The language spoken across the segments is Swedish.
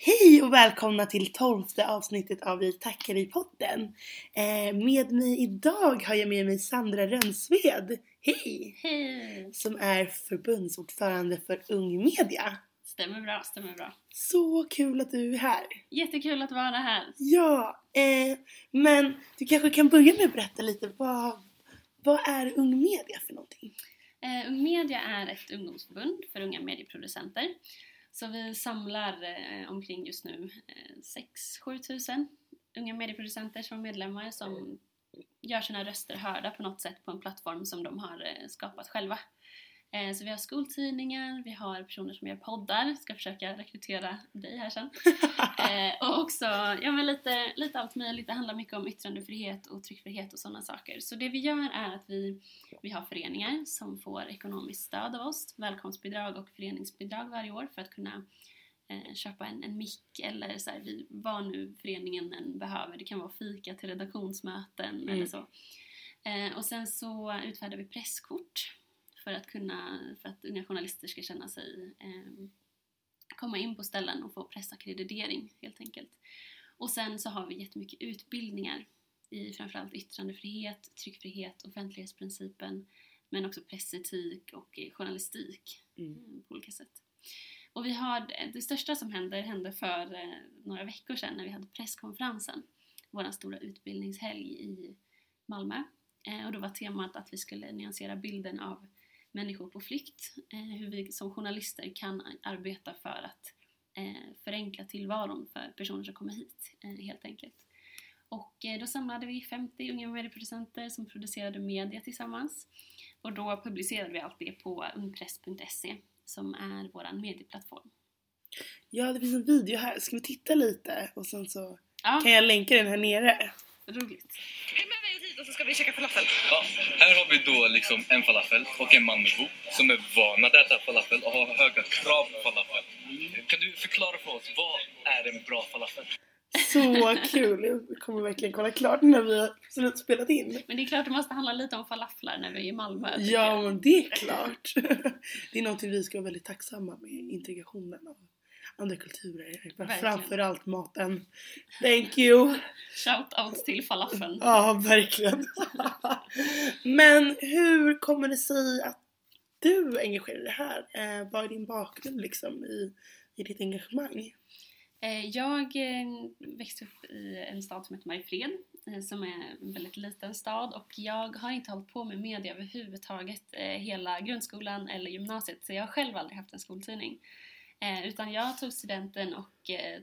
Hej och välkomna till tolfte avsnittet av Vi tackar i podden. Eh, med mig idag har jag med mig Sandra Rönnsved. Hej! Hej! Som är förbundsordförande för Ung Media. Stämmer bra, stämmer bra. Så kul att du är här. Jättekul att vara här. Ja, eh, men du kanske kan börja med att berätta lite vad, vad är Ung Media för någonting? Eh, Ung Media är ett ungdomsförbund för unga medieproducenter. Så vi samlar eh, omkring just nu eh, 6-7 tusen unga medieproducenter som är medlemmar som gör sina röster hörda på något sätt på en plattform som de har eh, skapat själva. Eh, Så vi har skoltidningar, vi har personer som gör poddar, ska försöka rekrytera dig här sen. Eh, och också, ja men lite, lite allt möjligt, det handlar mycket om yttrandefrihet och tryckfrihet och sådana saker. Så det vi gör är att vi, vi har föreningar som får ekonomiskt stöd av oss, välkomstbidrag och föreningsbidrag varje år för att kunna eh, köpa en, en mick eller så här, vi, vad nu föreningen än behöver. Det kan vara fika till redaktionsmöten Mm. eller så. Eh, och sen så utfärdar vi presskort för att kunna, för att unga journalister ska känna sig eh, komma in på ställen och få pressackreditering helt enkelt. Och sen så har vi jättemycket utbildningar i framförallt yttrandefrihet, tryckfrihet, offentlighetsprincipen men också pressetik och eh, journalistik Mm. eh, på olika sätt. Och vi har, det största som hände hände för eh, några veckor sedan när vi hade presskonferensen, vår stora utbildningshelg i Malmö. Eh, och då var temat att vi skulle nyansera bilden av människor på flykt, eh, hur vi som journalister kan arbeta för att eh, förenkla tillvaron för personer som kommer hit, eh, helt enkelt. Och eh, då samlade vi 50 unga medieproducenter som producerade media tillsammans. Och då publicerade vi allt det på ungpress.se som är vår medieplattform. Ja, det finns en video här. Ska vi titta lite? Och sen så Ja, kan jag länka den här nere. roligt. Och så ska vi käka falafel. Ja, här har vi då liksom en falafel och en Malmöbo som är van att äta falafel och har höga krav på falafel. Kan du förklara för oss, vad är en bra falafel? Så kul! Jag kommer verkligen kolla klart när vi har spelat in. Men det är klart det måste handla lite om falaflar när vi är i Malmö. Ja, men det är klart. Det är någonting vi ska vara väldigt tacksamma med, integrationen av andra kulturer. Verkligen. Framförallt maten. Thank you! Shout out till falafeln. Ja, verkligen. Men hur kommer det sig att du engagerar dig här? Eh, vad är din bakgrund liksom i, i ditt engagemang? Eh, Jag eh, växte upp i en stad som heter Mariefred eh, som är en väldigt liten stad och jag har inte hållit på med media överhuvudtaget hela grundskolan eller gymnasiet så jag har själv aldrig haft en skoltidning. Eh, Utan jag tog studenten och eh,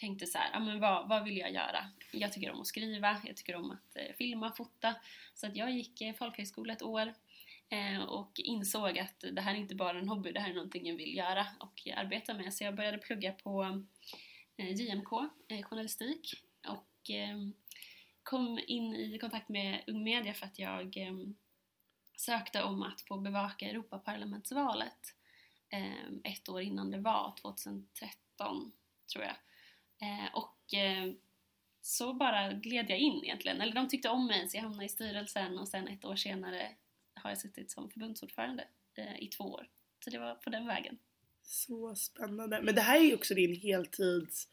tänkte så här, ja men vad, vad vill jag göra? Jag tycker om att skriva, jag tycker om att eh, filma, fota. Så att jag gick eh, folkhögskola ett år eh, och insåg att det här är inte bara en hobby, det här är någonting jag vill göra och arbeta med. Så jag började plugga på eh, JMK, eh, journalistik och kom in i kontakt med Ung Media för att jag sökte om att få bevaka Europaparlamentsvalet eh, ett år innan det var, 2013 tror jag. Eh, och eh, så bara gled jag in egentligen, eller de tyckte om mig så jag hamnade i styrelsen och sen ett år senare har jag suttit som förbundsordförande eh, i två år. Så det var på den vägen. Så spännande. Men det här är ju också din heltids,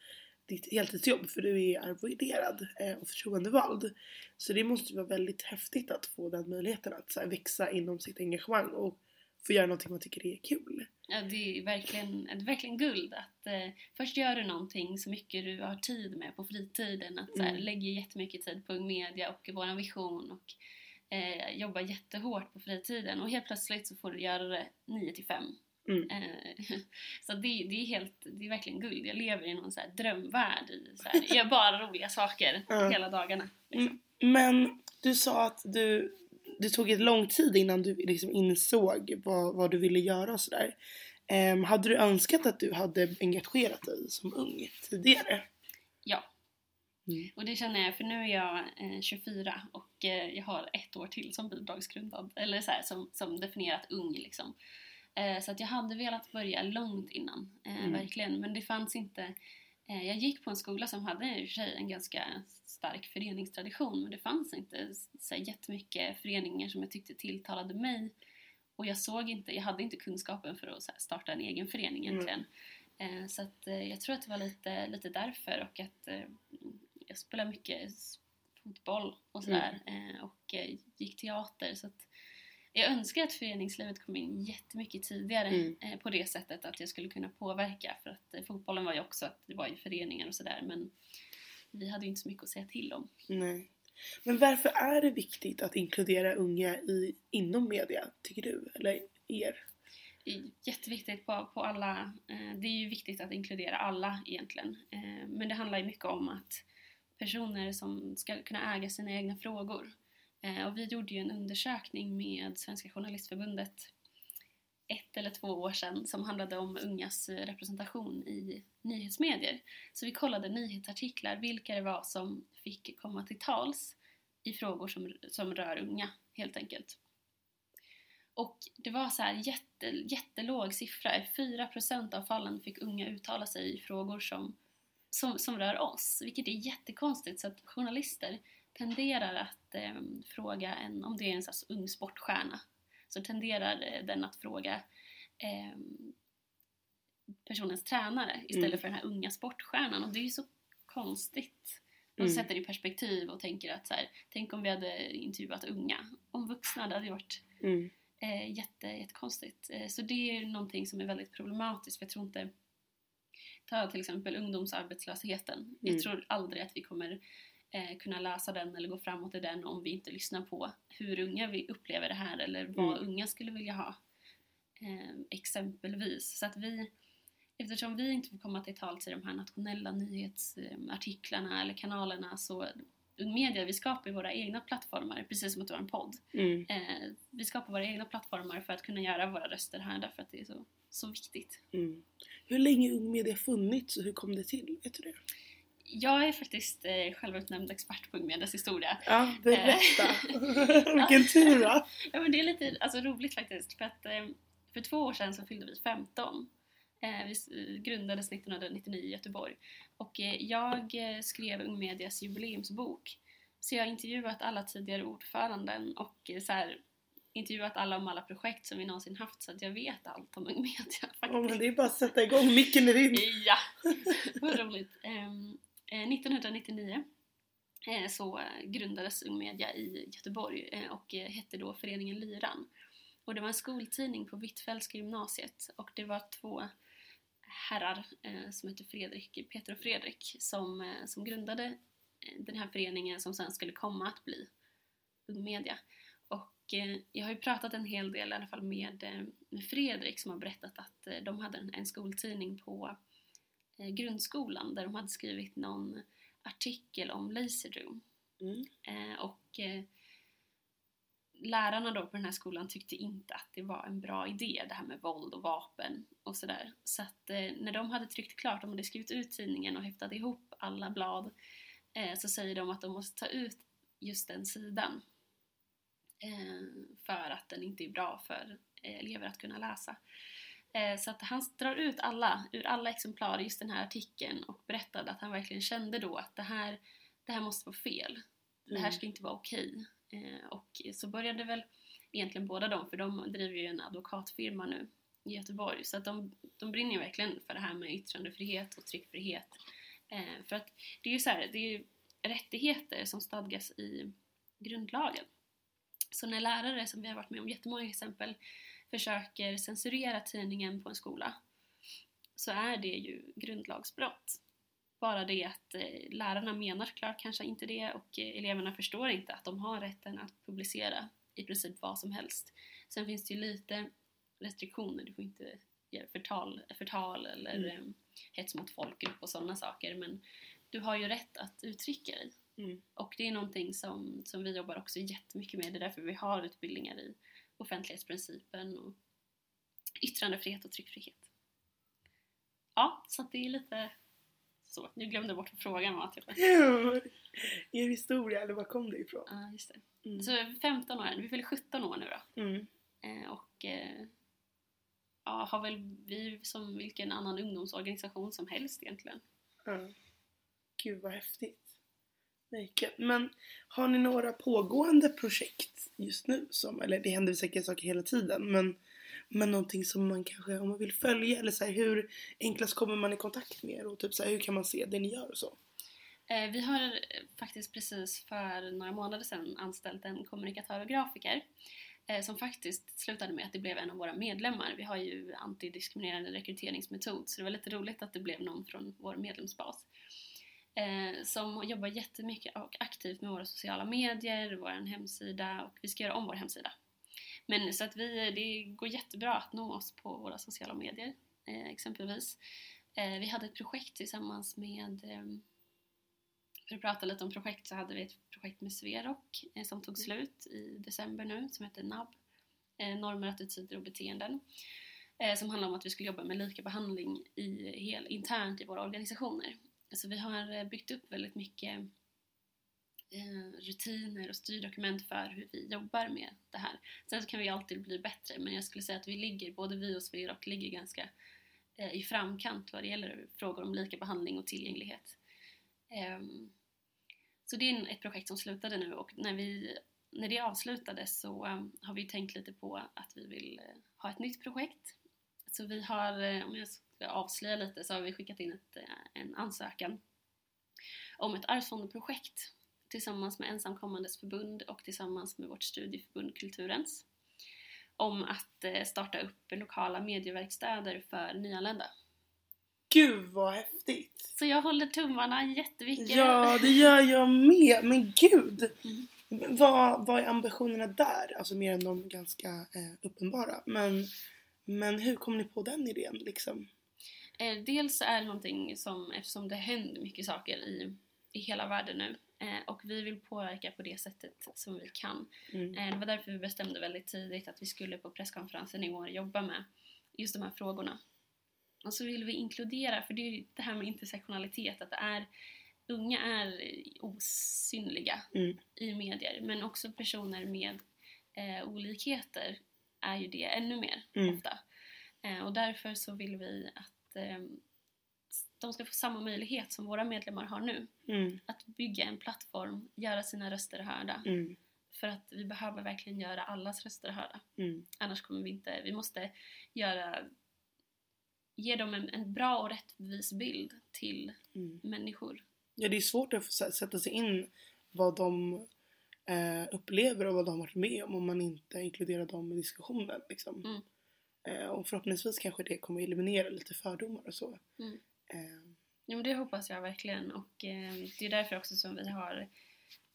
ditt heltidsjobb för du är arvoderad eh, och förtroendevald. Så det måste ju vara väldigt häftigt att få den möjligheten att så här, växa inom sitt engagemang och få göra någonting man tycker är kul. Ja, det är verkligen, det är verkligen guld att eh, först gör du någonting så mycket du har tid med på fritiden. Att så här, Mm. lägger jättemycket tid på Media och vår vision och eh, jobbar jättehårt på fritiden och helt plötsligt så får du göra det 9 till 5. Mm. Eh, så det, det är helt, det är verkligen guld. Jag lever i någon så här drömvärld i så här, jag gör bara roliga saker Ja. hela dagarna. Liksom. Men du sa att du, det tog ett lång tid innan du liksom insåg vad, vad du ville göra och sådär. Ehm, hade du önskat att du hade engagerat dig som ung tidigare? Ja. Mm. Och det känner jag, för nu är jag eh, 24 och eh, jag har ett år till som bidragsgrundad, eller så här, som, som definierat ung liksom. Eh, så att jag hade velat börja långt innan, eh, Mm. verkligen. Men det fanns inte, jag gick på en skola som hade i och för sig en ganska stark föreningstradition, men det fanns inte så jättemycket föreningar som jag tyckte tilltalade mig. Och jag såg inte, jag hade inte kunskapen för att starta en egen förening Mm. egentligen. Eh, så att, eh, jag tror att det var lite, lite därför och att eh, jag spelar mycket fotboll och sådär eh, och eh, gick teater så att jag önskar att föreningslivet kom in jättemycket tidigare Mm. eh, på det sättet att jag skulle kunna påverka för att eh, fotbollen var ju också att det var ju föreningar och sådär men vi hade ju inte så mycket att säga till om. Nej. Men varför är det viktigt att inkludera unga i, inom media, tycker du? Eller er? Jätteviktigt på, på alla, eh, det är ju viktigt att inkludera alla egentligen. Eh, men det handlar ju mycket om att personer som ska kunna äga sina egna frågor. Vi gjorde ju en undersökning med Svenska Journalistförbundet ett eller två år sedan som handlade om ungas representation i nyhetsmedier. Så vi kollade nyhetsartiklar, vilka det var som fick komma till tals i frågor som, som rör unga helt enkelt. Och det var så här jätte, jättelåg siffra. I 4% av fallen fick unga uttala sig i frågor som, som, som rör oss, vilket är jättekonstigt. Så att journalister tenderar att eh, fråga en, om det är en så här ung sportstjärna, så tenderar eh, den att fråga eh, personens tränare istället Mm. för den här unga sportstjärnan. Och det är ju så konstigt. Man Mm. sätter det i perspektiv och tänker att så här, tänk om vi hade intervjuat unga. Om vuxna, det hade ju varit Mm. eh, jätte, jättekonstigt. Eh, så det är någonting som är väldigt problematiskt för jag tror inte Ta till exempel ungdomsarbetslösheten. Mm. Jag tror aldrig att vi kommer eh, kunna läsa den eller gå framåt i den om vi inte lyssnar på hur unga vi upplever det här eller vad Mm. unga skulle vilja ha. Eh, exempelvis. Så att vi, eftersom vi inte får komma till tals i de här nationella nyhetsartiklarna eller kanalerna så Ung Media, vi skapar våra egna plattformar precis som att vi har en podd. Mm. Eh, vi skapar våra egna plattformar för att kunna göra våra röster här därför att det är så, så viktigt. Mm. Hur länge Ung Media funnits och hur kom det till? Vet du det? Jag är faktiskt eh, självutnämnd expert på Ung Medias historia. Ja, berätta! Vilken tur va? Ja men det är lite alltså, roligt faktiskt för att eh, för två år sedan så fyllde vi 15. Eh, vi eh, grundades 1999 i Göteborg och eh, jag eh, skrev Ung Medias jubileumsbok. Så jag har intervjuat alla tidigare ordföranden och eh, så här, intervjuat alla om alla projekt som vi någonsin haft så att jag vet allt om Ung Media faktiskt. Ja, men det är bara att sätta igång, micken är din! Ja, vad roligt. Eh, Eh, 1999 eh, så eh, grundades Ung Media i Göteborg och hette då Föreningen Lyran. Och det var en skoltidning på Hvitfeldtska gymnasiet och det var två herrar som hette Fredrik, Peter och Fredrik som, som grundade den här föreningen som sen skulle komma att bli Ung Media. Och jag har ju pratat en hel del i alla fall med, med Fredrik som har berättat att de hade en, en skoltidning på grundskolan där de hade skrivit någon artikel om Laserroom. Mm. Eh, och eh, lärarna då på den här skolan tyckte inte att det var en bra idé det här med våld och vapen och sådär. Så att eh, när de hade tryckt klart, de hade skrivit ut tidningen och häftat ihop alla blad eh, så säger de att de måste ta ut just den sidan eh, för att den inte är bra för eh, elever att kunna läsa. Eh, Så att han drar ut alla, ur alla exemplar, just den här artikeln och berättade att han verkligen kände då att det här, det här måste vara fel. Det här Mm. ska inte vara okej. Eh, Och så började väl egentligen båda de, för de driver ju en advokatfirma nu i Göteborg, så att de, de brinner ju verkligen för det här med yttrandefrihet och tryckfrihet. Eh, För att det är ju så här, det är ju rättigheter som stadgas i grundlagen. Så när lärare, som vi har varit med om jättemånga exempel, försöker censurera tidningen på en skola så är det ju grundlagsbrott. Bara det att eh, lärarna menar klart kanske inte det och eh, eleverna förstår inte att de har rätten att publicera i princip vad som helst. Sen finns det ju lite restriktioner, du får inte göra förtal, förtal eller Mm. eh, hets mot folkgrupp och sådana saker men du har ju rätt att uttrycka dig. Mm. Och det är någonting som, som vi jobbar också jättemycket med. Det är därför vi har utbildningar i offentlighetsprincipen och yttrandefrihet och tryckfrihet. Ja, så att det är lite så. Nu glömde jag bort vad frågan var. Typ. Er historia, eller var kom det ifrån? Ja, just det. Mm. Så 15 år, vi fyller 17 år nu då. Mm. Eh, och eh, ja, har väl vi som vilken annan ungdomsorganisation som helst egentligen. Ja. Gud vad häftigt. Verkligen. Men har ni några pågående projekt just nu? Som, eller det händer säkert saker hela tiden men Men någonting som man kanske, om man vill följa eller så här, hur enklast kommer man i kontakt med er och typ så här, hur kan man se det ni gör och så? Eh, Vi har faktiskt precis för några månader sedan anställt en kommunikatör och grafiker eh, som faktiskt slutade med att det blev en av våra medlemmar. Vi har ju antidiskriminerande rekryteringsmetod så det var lite roligt att det blev någon från vår medlemsbas. Eh, som jobbar jättemycket och aktivt med våra sociala medier, vår hemsida och vi ska göra om vår hemsida. Men så att vi, det går jättebra att nå oss på våra sociala medier eh, exempelvis. Eh, vi hade ett projekt tillsammans med ehm, för att prata lite om projekt så hade vi ett projekt med Sverok eh, som tog slut i december nu som heter NAB, eh, normer, attityder och beteenden. Eh, som handlar om att vi skulle jobba med lika behandling i, hel, internt i våra organisationer. Så vi har eh, byggt upp väldigt mycket eh, rutiner och styrdokument för hur vi jobbar med det här. Sen så kan vi alltid bli bättre men jag skulle säga att vi ligger, både vi och Sverok ligger ganska eh, i framkant vad det gäller frågor om lika behandling och tillgänglighet. Ehm, så det är ett projekt som slutade nu och när, vi, när det avslutades så har vi tänkt lite på att vi vill ha ett nytt projekt. Så vi har, eh, om jag ska avslöja lite, så har vi skickat in ett, eh, en ansökan om ett arvsfondsprojekt tillsammans med Ensamkommandes förbund och tillsammans med vårt studieförbund Kulturens om att eh, starta upp lokala medieverkstäder för nyanlända. Gud vad häftigt! Så jag håller tummarna jättemycket. Ja, det gör jag med. Men gud! Mm. Vad, vad är ambitionerna där? Alltså mer än de ganska eh, uppenbara. Men, men hur kom ni på den idén liksom? Eh, dels är det någonting som, eftersom det händer mycket saker i, i hela världen nu eh, och vi vill påverka på det sättet som vi kan. Mm. Eh, det var därför vi bestämde väldigt tidigt att vi skulle på presskonferensen i år jobba med just de här frågorna. Och så vill vi inkludera, för det är ju det här med intersektionalitet, att det är, unga är osynliga Mm. i medier, men också personer med eh, olikheter är ju det ännu mer Mm. ofta. Eh, och därför så vill vi att eh, de ska få samma möjlighet som våra medlemmar har nu. Mm. Att bygga en plattform, göra sina röster hörda. Mm. För att vi behöver verkligen göra allas röster hörda. Mm. Annars kommer vi inte, vi måste göra, ge dem en, en bra och rättvis bild till Mm. människor. Ja, det är svårt att sätta sig in vad de eh, upplever och vad de har varit med om om man inte inkluderar dem i diskussionen. Liksom. Mm. Eh, och förhoppningsvis kanske det kommer eliminera lite fördomar och så. Mm. Eh, Jo, det hoppas jag verkligen och eh, det är därför också som vi har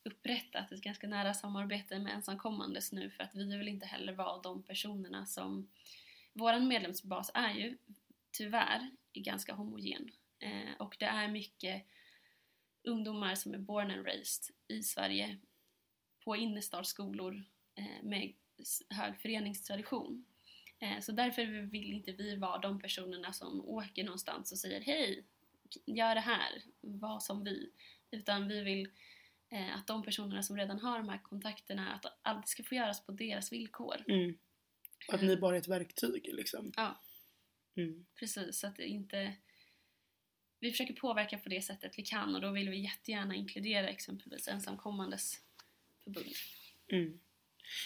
upprättat ett ganska nära samarbete med ensamkommandes nu för att vi vill inte heller vara de personerna som våran medlemsbas är ju tyvärr ganska homogen eh, och det är mycket ungdomar som är born and raised i Sverige på innerstadsskolor eh, med hög föreningstradition. Eh, så därför vill inte vi vara de personerna som åker någonstans och säger hej, gör det här, var som vi. Utan vi vill eh, att de personerna som redan har de här kontakterna, att allt ska få göras på deras villkor. mm. Att ni bara är ett verktyg liksom. Ja. Mm. Precis, så att det inte... Vi försöker påverka på det sättet vi kan och då vill vi jättegärna inkludera exempelvis ensamkommandes förbund. Mm.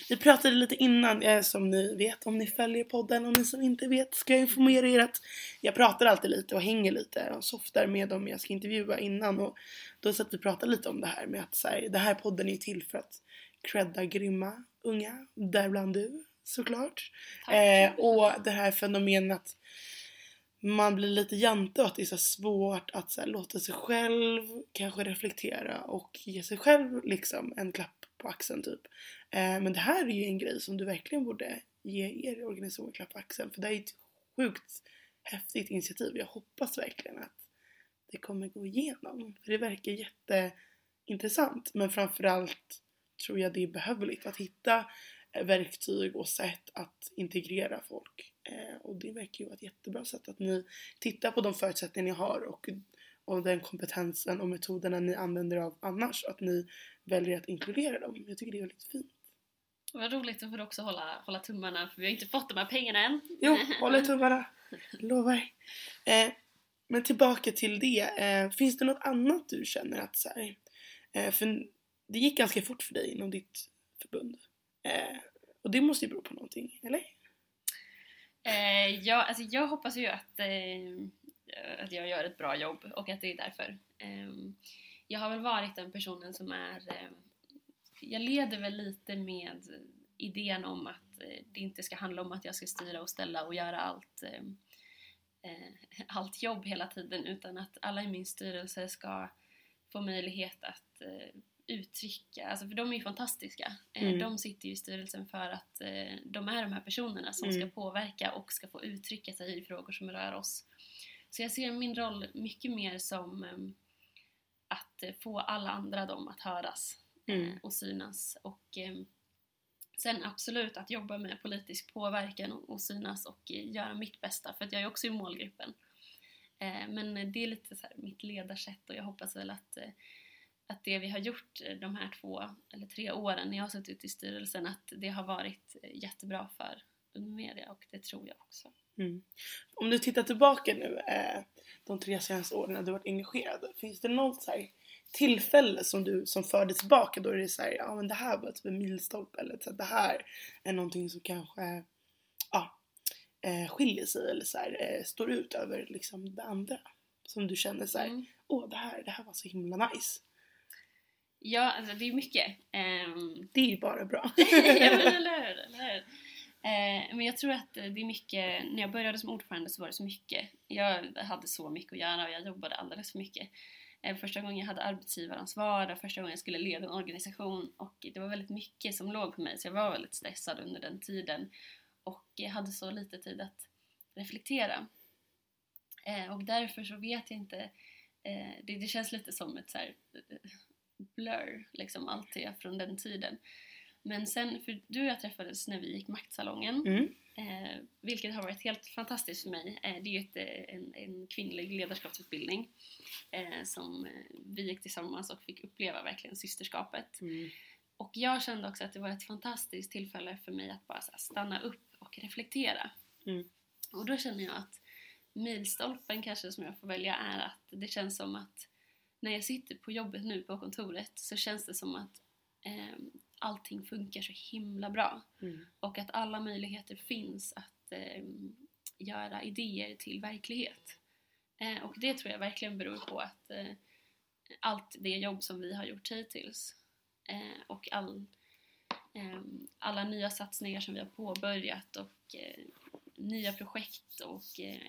Vi pratade lite innan, eh, som ni vet om ni följer podden och ni som inte vet ska jag informera er att jag pratar alltid lite och hänger lite och softar med dem jag ska intervjua innan och då satt vi och pratade lite om det här med att så här, det här podden är till för att credda grymma unga, däribland du såklart. Eh, och det här fenomenet att man blir lite jante och att det är så svårt att så här, låta sig själv kanske reflektera och ge sig själv liksom en klapp på axeln typ. Eh, men det här är ju en grej som du verkligen borde ge er organisation en klapp på axeln för det är ett sjukt häftigt initiativ. Jag hoppas verkligen att det kommer gå igenom. För det verkar jätteintressant men framförallt tror jag det är behövligt att hitta eh, verktyg och sätt att integrera folk. Eh, och det verkar ju vara ett jättebra sätt att ni tittar på de förutsättningar ni har och, och den kompetensen och metoderna ni använder av annars. Att ni väljer att inkludera dem. Jag tycker det är väldigt fint. Vad roligt att få också hålla, hålla tummarna för vi har inte fått de här pengarna än. Jo, håll i tummarna. Lovar. Eh, men tillbaka till det. Eh, finns det något annat du känner att så här, eh, för det gick ganska fort för dig inom ditt förbund. Eh, och det måste ju bero på någonting, eller? Eh, ja, alltså jag hoppas ju att, eh, att jag gör ett bra jobb och att det är därför. Eh, jag har väl varit den personen som är... Eh, jag leder väl lite med idén om att eh, det inte ska handla om att jag ska styra och ställa och göra allt, eh, eh, allt jobb hela tiden utan att alla i min styrelse ska få möjlighet att eh, uttrycka, alltså för de är ju fantastiska. Eh, Mm. De sitter ju i styrelsen för att eh, de är de här personerna som Mm. ska påverka och ska få uttrycka sig i frågor som rör oss. Så jag ser min roll mycket mer som eh, att eh, få alla andra dem att höras eh, Mm. och synas. Och eh, sen absolut att jobba med politisk påverkan och, synas och eh, göra mitt bästa för att jag är också i målgruppen. Men det är lite så mitt ledarsätt och jag hoppas väl att, att det vi har gjort de här två eller tre åren när jag har suttit i styrelsen att det har varit jättebra för Media och det tror jag också. Mm. Om du tittar tillbaka nu eh, de tre senaste åren när du varit engagerad. Finns det något så här, tillfälle som du som förde tillbaka då är det så här, ja men det här var typ en milstolpe eller så här, det här är någonting som kanske ja, eh, skiljer sig eller så här, eh, står ut över liksom det andra. Som du känner så här, Mm. åh det här, det här var så himla nice. Ja, alltså det är mycket. Ehm, Det är ju bara bra. ja, men eller hur, eller hur? Eh, men jag tror att det är mycket, när jag började som ordförande så var det så mycket. Jag hade så mycket att göra och jag jobbade alldeles för mycket. Eh, första gången jag hade arbetsgivaransvar och första gången jag skulle leda en organisation och det var väldigt mycket som låg på mig så jag var väldigt stressad under den tiden och jag hade så lite tid att reflektera. Eh, och därför så vet jag inte, eh, det, det känns lite som ett så här eh, blur, liksom allt det från den tiden. Men sen, för du och jag träffades när vi gick Maktsalongen, Mm. eh, vilket har varit helt fantastiskt för mig. Eh, det är ju ett, eh, en, en kvinnlig ledarskapsutbildning eh, som eh, vi gick tillsammans och fick uppleva verkligen systerskapet. Mm. Och jag kände också att det var ett fantastiskt tillfälle för mig att bara här, stanna upp och reflektera. Mm. Och då känner jag att milstolpen kanske som jag får välja är att det känns som att när jag sitter på jobbet nu på kontoret så känns det som att eh, allting funkar så himla bra Mm. och att alla möjligheter finns att eh, göra idéer till verklighet. Eh, och det tror jag verkligen beror på att eh, allt det jobb som vi har gjort hittills eh, och all, eh, alla nya satsningar som vi har påbörjat och eh, nya projekt och eh,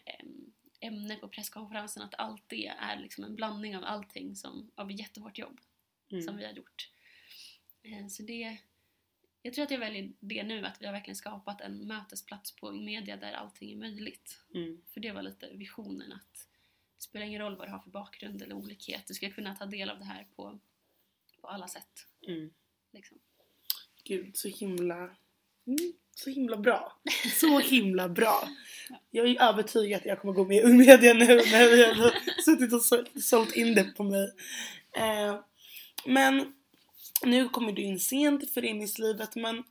ämne på presskonferensen, att allt det är liksom en blandning av allting som, av jättehårt jobb som Mm. vi har gjort. Eh, Så det, jag tror att jag väljer det nu, att vi har verkligen skapat en mötesplats på media där allting är möjligt. Mm. För det var lite visionen att det spelar ingen roll vad du har för bakgrund eller olikhet, du ska kunna ta del av det här på, på alla sätt. Mm. Liksom. Gud, så himla... Mm, så himla bra. Så himla bra. Jag är övertygad att jag kommer gå med i Ung Media nu när vi har suttit och sålt, sålt in det på mig. Eh, men nu kommer du in sent i föreningslivet men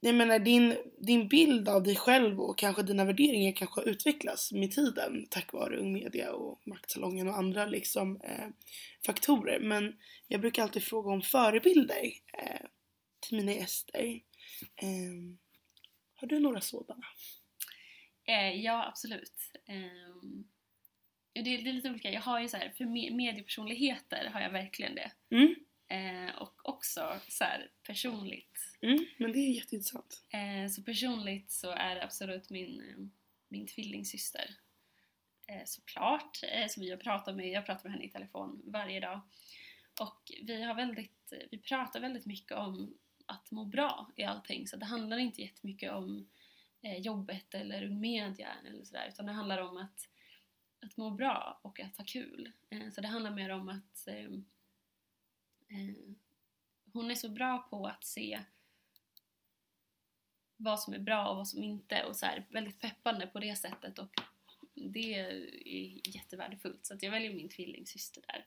jag menar din, din bild av dig själv och kanske dina värderingar kanske har utvecklats med tiden tack vare Ung Media och Maktsalongen och andra liksom eh, faktorer. Men jag brukar alltid fråga om förebilder eh, till mina gäster. Eh, har du några sådana? Eh, ja, absolut. Ehm, det, det är lite olika. Jag har ju så här, för me- mediepersonligheter har jag verkligen det. Mm, Eh, och också så här, personligt mm, men det är jätteintressant. Eh, så personligt så är det absolut min, eh, min tvillingsyster. Eh, såklart, eh, som vi har pratat med, jag pratar med henne i telefon varje dag. Och vi, har väldigt, eh, vi pratar väldigt mycket om att må bra i allting. Så det handlar inte jättemycket om jobbet eller ung media eller sådär. Utan det handlar om att, att må bra och att ha kul. Så det handlar mer om att hon är så bra på att se vad som är bra och vad som inte och så här, väldigt peppande på det sättet och det är jättevärdefullt så jag väljer min tvillingsyster där.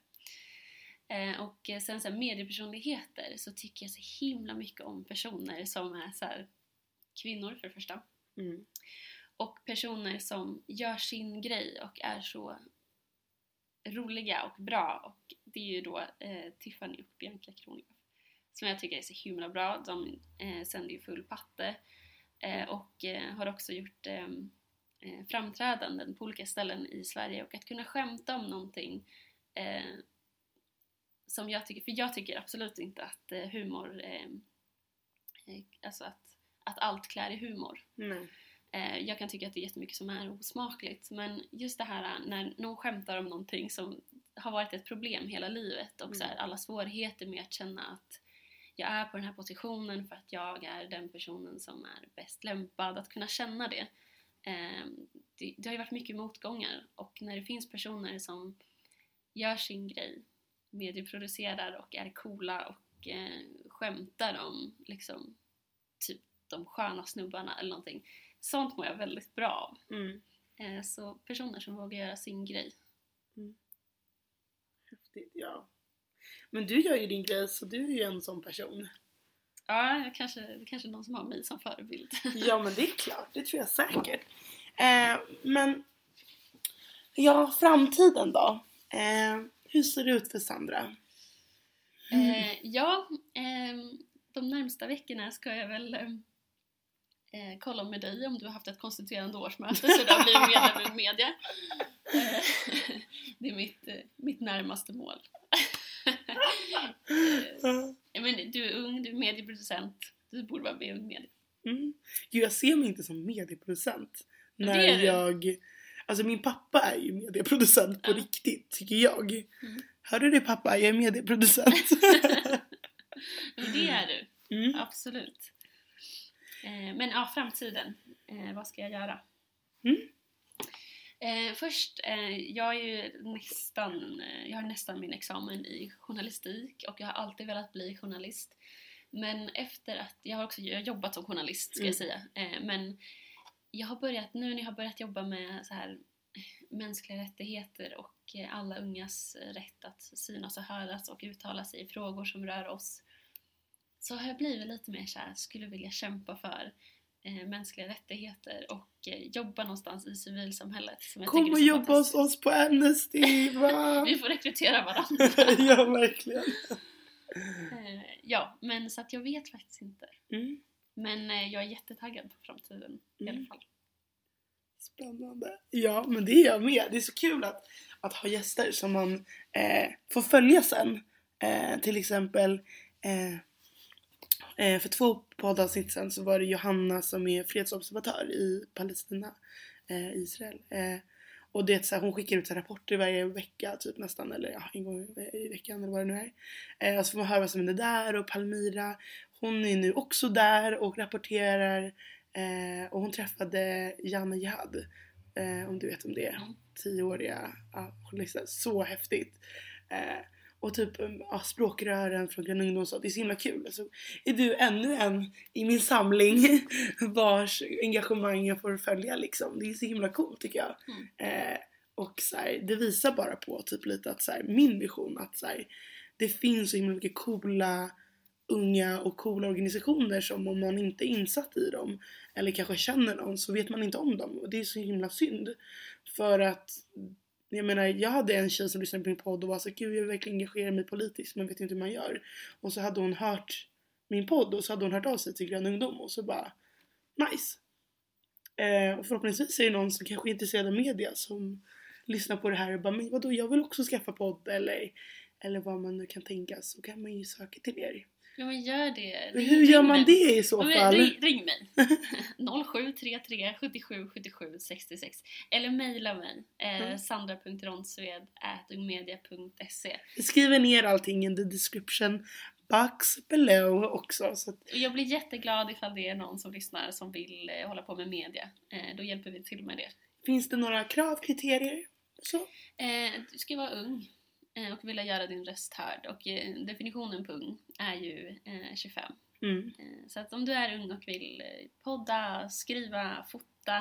Eh, och eh, sen så här, mediepersonligheter så tycker jag så himla mycket om personer som är så här, kvinnor för det första Mm. och personer som gör sin grej och är så roliga och bra och det är ju då eh, Tiffany och Bianca Kronlöf som jag tycker är så himla bra. De eh, sänder ju full patte Eh, och eh, har också gjort eh, eh, framträdanden på olika ställen i Sverige och att kunna skämta om någonting eh, som jag tycker, för jag tycker absolut inte att eh, humor, eh, eh, alltså att, att allt klär i humor. Nej. Eh, jag kan tycka att det är jättemycket som är osmakligt men just det här när någon skämtar om någonting som har varit ett problem hela livet och så här, alla svårigheter med att känna att jag är på den här positionen för att jag är den personen som är bäst lämpad att kunna känna det. Eh, det, det har ju varit mycket motgångar och när det finns personer som gör sin grej, medieproducerar och är coola och eh, skämtar om liksom typ de sköna snubbarna eller någonting. Sånt mår jag väldigt bra av. Mm. Eh, så personer som vågar göra sin grej. Häftigt, ja. Men du gör ju din grej så du är ju en sån person. Ja, jag kanske, det kanske är någon som har mig som förebild. Ja men det är klart, det tror jag säkert. Eh, men ja, framtiden då? Eh, hur ser det ut för Sandra? Eh, ja, ehm, de närmsta veckorna ska jag väl ehm, eh, kolla med dig om du har haft ett konstituerande årsmöte så du har blivit medlem i media. Eh, det är mitt, eh, mitt närmaste mål. Eh, men du är ung, du är medieproducent, du borde vara med i media. Mm. Gud, jag ser mig inte som medieproducent. När jag... Alltså min pappa är ju medieproducent på Ja. riktigt, tycker jag. Mm. Hör du det pappa? Jag är medieproducent. Det är du, mm. absolut. Eh, men ja, framtiden. Eh, vad ska jag göra? Mm. Eh, först, eh, jag är ju nästan, eh, jag har nästan min examen i journalistik och jag har alltid velat bli journalist. Men efter att, jag har också jag har jobbat som journalist ska Mm. jag säga, men jag har börjat, nu när jag har börjat jobba med så här mänskliga rättigheter och alla ungas rätt att synas och höras och uttala sig i frågor som rör oss så har jag blivit lite mer såhär, skulle vilja kämpa för eh, mänskliga rättigheter och eh, jobba någonstans i civilsamhället. Som jag Kom och jobba hos oss på Amnesty, va? Vi får rekrytera varandra. ja, verkligen. Eh, ja, men så att jag vet faktiskt inte. Mm. Men eh, jag är jättetaggad på framtiden i alla Mm. fall. Spännande. Ja, men det är jag med. Det är så kul att, att ha gäster som man eh, får följa sen. Eh, till exempel eh, för två poddavsnitt sen så var det Johanna som är fredsobservatör i Palestina, eh, Israel. Eh, och det är så här, hon skickar ut så rapporter varje vecka typ nästan eller ja, en gång i veckan eller vad det nu är. Eh, och så får man höra vad som händer där och Palmira hon är nu också där och rapporterar eh, och hon träffade Janne Jihad eh, om du vet om det är. Mm. Tioåriga ja, journalister. Så häftigt! Och typ um, ja, språkrören från Grön ungdom så det är så himla kul. Så är du ännu en i min samling vars engagemang jag får följa liksom. Det är så himla coolt tycker jag. Mm. Eh, och så här, det visar bara på typ lite att så här, min vision att så här, det finns så himla mycket coola unga och coola organisationer som om man inte är insatt i dem eller kanske känner någon så vet man inte om dem och det är så himla synd. För att jag menar, jag hade en tjej som lyssnade på min podd och var så gud jag vill verkligen engagera mig politiskt men vet inte hur man gör. Och så hade hon hört min podd och så hade hon hört av sig till Grön Ungdom och så bara nice. Eh, och förhoppningsvis är det någon som kanske är intresserad av media som lyssnar på det här och bara men vadå jag vill också skaffa podd eller, eller vad man nu kan tänka så kan man ju söka till er. Ja men gör det. Men hur gör man mig. det i så fall? Ring, ring mig. 0733 77 77 66 eller mejla mig. Eh, Mm. sandra.ronsved.ungmedia.se Vi skriver ner allting in the description box below också. Så att, jag blir jätteglad ifall det är någon som lyssnar som vill eh, hålla på med media. Eh, då hjälper vi till med det. finns det några krav, kriterier? Så? Eh, du ska vara ung och vilja göra din röst hörd. Och eh, definitionen på ung är ju eh, 25. Mm. Eh, Så att om du är ung och vill eh, podda, skriva, fota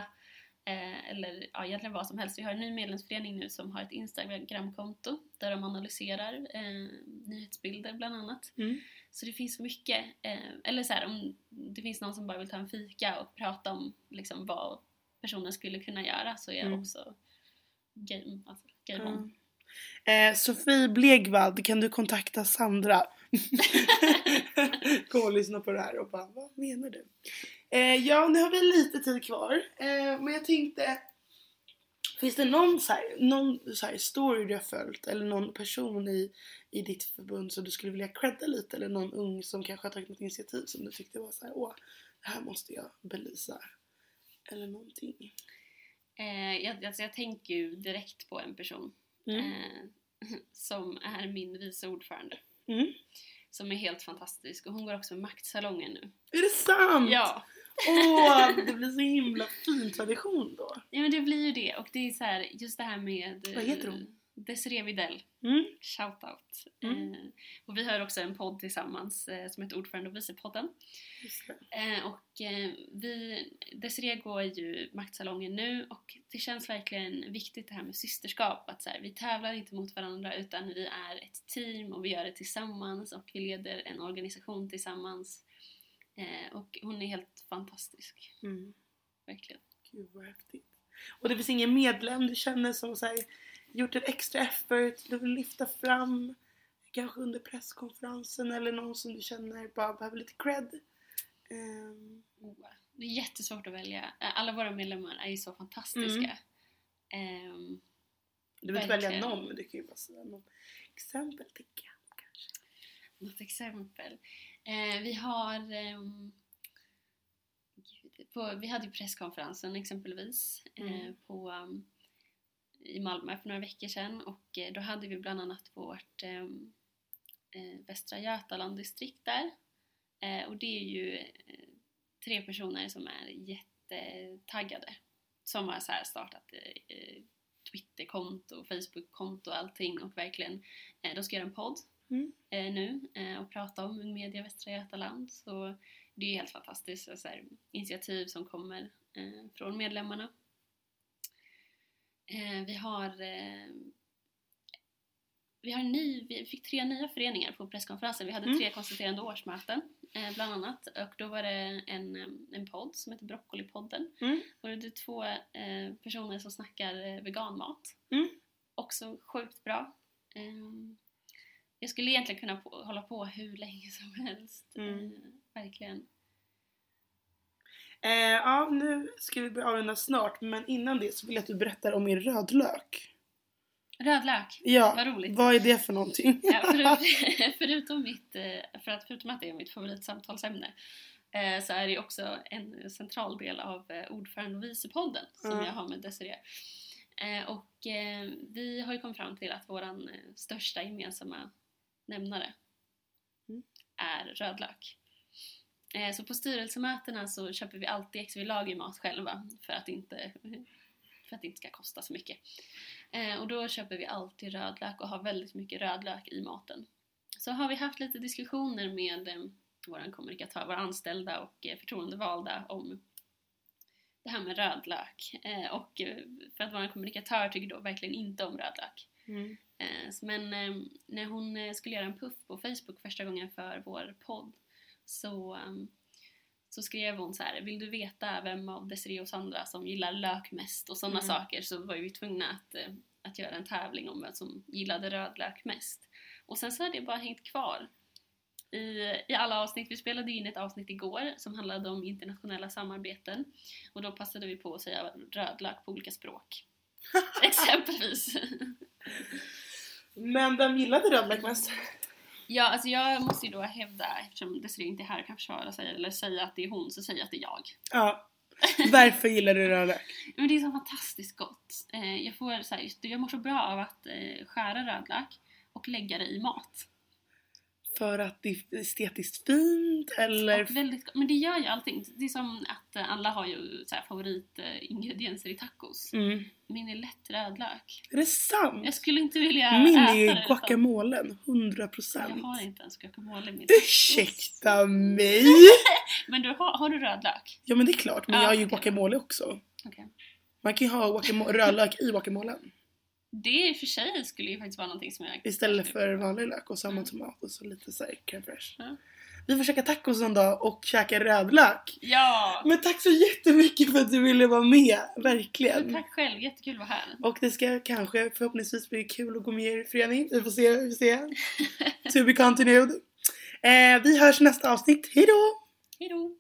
eh, eller ja, egentligen vad som helst. Vi har en ny medlemsförening nu som har ett Instagramkonto där de analyserar eh, nyhetsbilder bland annat. Mm. Så det finns mycket. Eh, eller så här, om det finns någon som bara vill ta en fika och prata om liksom, vad personen skulle kunna göra så är jag Mm. också game, alltså, game on. Eh, Sofie Blegvald, kan du kontakta Sandra? Gå och lyssna på det här och bara, vad menar du? Eh, ja, nu har vi lite tid kvar. Eh, men jag tänkte... Finns det någon, så här, någon så här story du har följt eller någon person i, i ditt förbund som du skulle vilja credda lite? Eller någon ung som kanske har tagit något initiativ som du tyckte var så här, åh, det här måste jag belysa. Eller någonting. Eh, jag, alltså jag tänker ju direkt på en person Mm. eh, som är min vice ordförande. Mm. Som är helt fantastisk och hon går också maktsalongen nu. Är det sant? Ja, Åh, det blir så himla fin tradition då. ja men det blir ju det och det är så här, just det här med Vad heter hon? Desiree Widell, Mm. shoutout. Mm. Eh, och vi har också en podd tillsammans eh, som heter Ordförande och vicepodden. Det. Eh, och eh, vi, Desiree går ju maktsalongen nu och det känns verkligen viktigt det här med systerskap. Att så här, vi tävlar inte mot varandra utan vi är ett team och vi gör det tillsammans och vi leder en organisation tillsammans. Eh, och hon är helt fantastisk, Mm. verkligen. Gud vad häftigt. Och det finns ingen medlem du känner som så här, gjort ett extra effort, du vill lyfta fram kanske under presskonferensen eller någon som du känner bara behöver lite cred. Oh, det är jättesvårt att välja. Eh, Alla våra medlemmar är ju så fantastiska. Ehm, du vill inte välja någon men du kan ju bara säga någon exempel tänker jag. Kanske. Något exempel. Eh, vi har... gud, på, vi hade ju presskonferensen exempelvis eh, Mm. på, um, i Malmö för några veckor sedan och eh, då hade vi bland annat vårt ehm, eh, Västra Götaland-distrikt där. Eh, och det är ju eh, tre personer som är jättetaggade. Som har så startat eh, eh, Twitterkonto, Facebookkonto och allting och verkligen, eh, de ska göra en podd Mm. eh, nu eh, och prata om Media Västra Götaland. Så det är helt fantastiskt. Så här, initiativ som kommer eh, från medlemmarna. Eh, vi har eh, vi, har ny, vi fick tre nya föreningar på presskonferensen. Vi hade Mm. tre konstituerande årsmöten eh, bland annat. Och då var det en, eh, en podd som heter Broccolipodden. Mm. Och det är två eh, personer som snackar eh, veganmat. Mm. Också sjukt bra. Ehm, jag skulle egentligen kunna på, hålla på hur länge som helst. Mm. Eh, verkligen. Eh, ja, nu ska vi börja avrunda snart men innan det så vill jag att du berättar om er rödlök. Rödlök. Ja, Vad roligt. vad är det för någonting? Ja, förut, förutom, mitt, eh, för att, förutom att det är mitt favoritsamtalsämne eh, så är det också en central del av eh, ordförande och vicepodden som Mm. jag har med Desiree. Eh, Och vi har ju kommit fram till att eh, största gemensamma nämnare Mm. är rödlök. Eh, Så på styrelsemötena så köper vi alltid extra, vi lagar mat själva för att inte, för att det inte ska kosta så mycket. Eh, och då köper vi alltid rödlök och har väldigt mycket rödlök i maten. Så har vi haft lite diskussioner med eh, vår kommunikatör, våra anställda och förtroendevalda om det här med rödlök. Och för att vår kommunikatör tycker då verkligen inte om rödlök. Mm. Men när hon skulle göra en puff på Facebook första gången för vår podd så, eh, så skrev hon så här: Vill du veta vem av Desiree och Sandra som gillar lök mest och sådana Mm. saker så var vi tvungna att, eh, att göra en tävling om vem som gillade rödlök mest. Och sen så har det bara hängt kvar i, i alla avsnitt. Vi spelade in ett avsnitt igår som handlade om internationella samarbeten och då passade vi på att säga rödlök på olika språk. Exempelvis. Men vem gillade rödlök mest? Ja, alltså jag måste ju då hävda, eftersom Desiree inte är här och kan försvara sig eller säga att det är hon, så säger jag att det är jag. Ja. Varför gillar du rödlök? Men det är så fantastiskt gott. Eh, jag, får, så här, jag mår så bra av att eh, skära rödlök och lägga det i mat. För att det är estetiskt fint eller? Och väldigt, men det gör ju allting. Det är som att eh, alla har ju så här favoritingredienser i tacos. Mm. Min är lätt rödlök. Är det sant? Jag skulle inte vilja Min äta är det. guacamolen, 100%. utan- Jag har inte ens guacamole i min Ursäkta mig! Men du har, har du rödlök? Ja men det är klart, men Ja, jag har ju okej. guacamole också. Okej. Man kan ju ha rödlök i guacamolen. Det i och för sig skulle ju faktiskt vara någonting som jag... Istället för vanlig lök och samma Mm. tomat och så lite såhär crème fraîche. Ja. Vi får käka tacos en dag och käka rödlök. Ja! Men tack så jättemycket för att du ville vara med, verkligen. Tack själv, jättekul att vara här. Och det ska kanske förhoppningsvis bli kul att gå med i er förening. Vi får se, vi får se. to be continued. Eh, vi hörs i nästa avsnitt. Hejdå! Hejdå!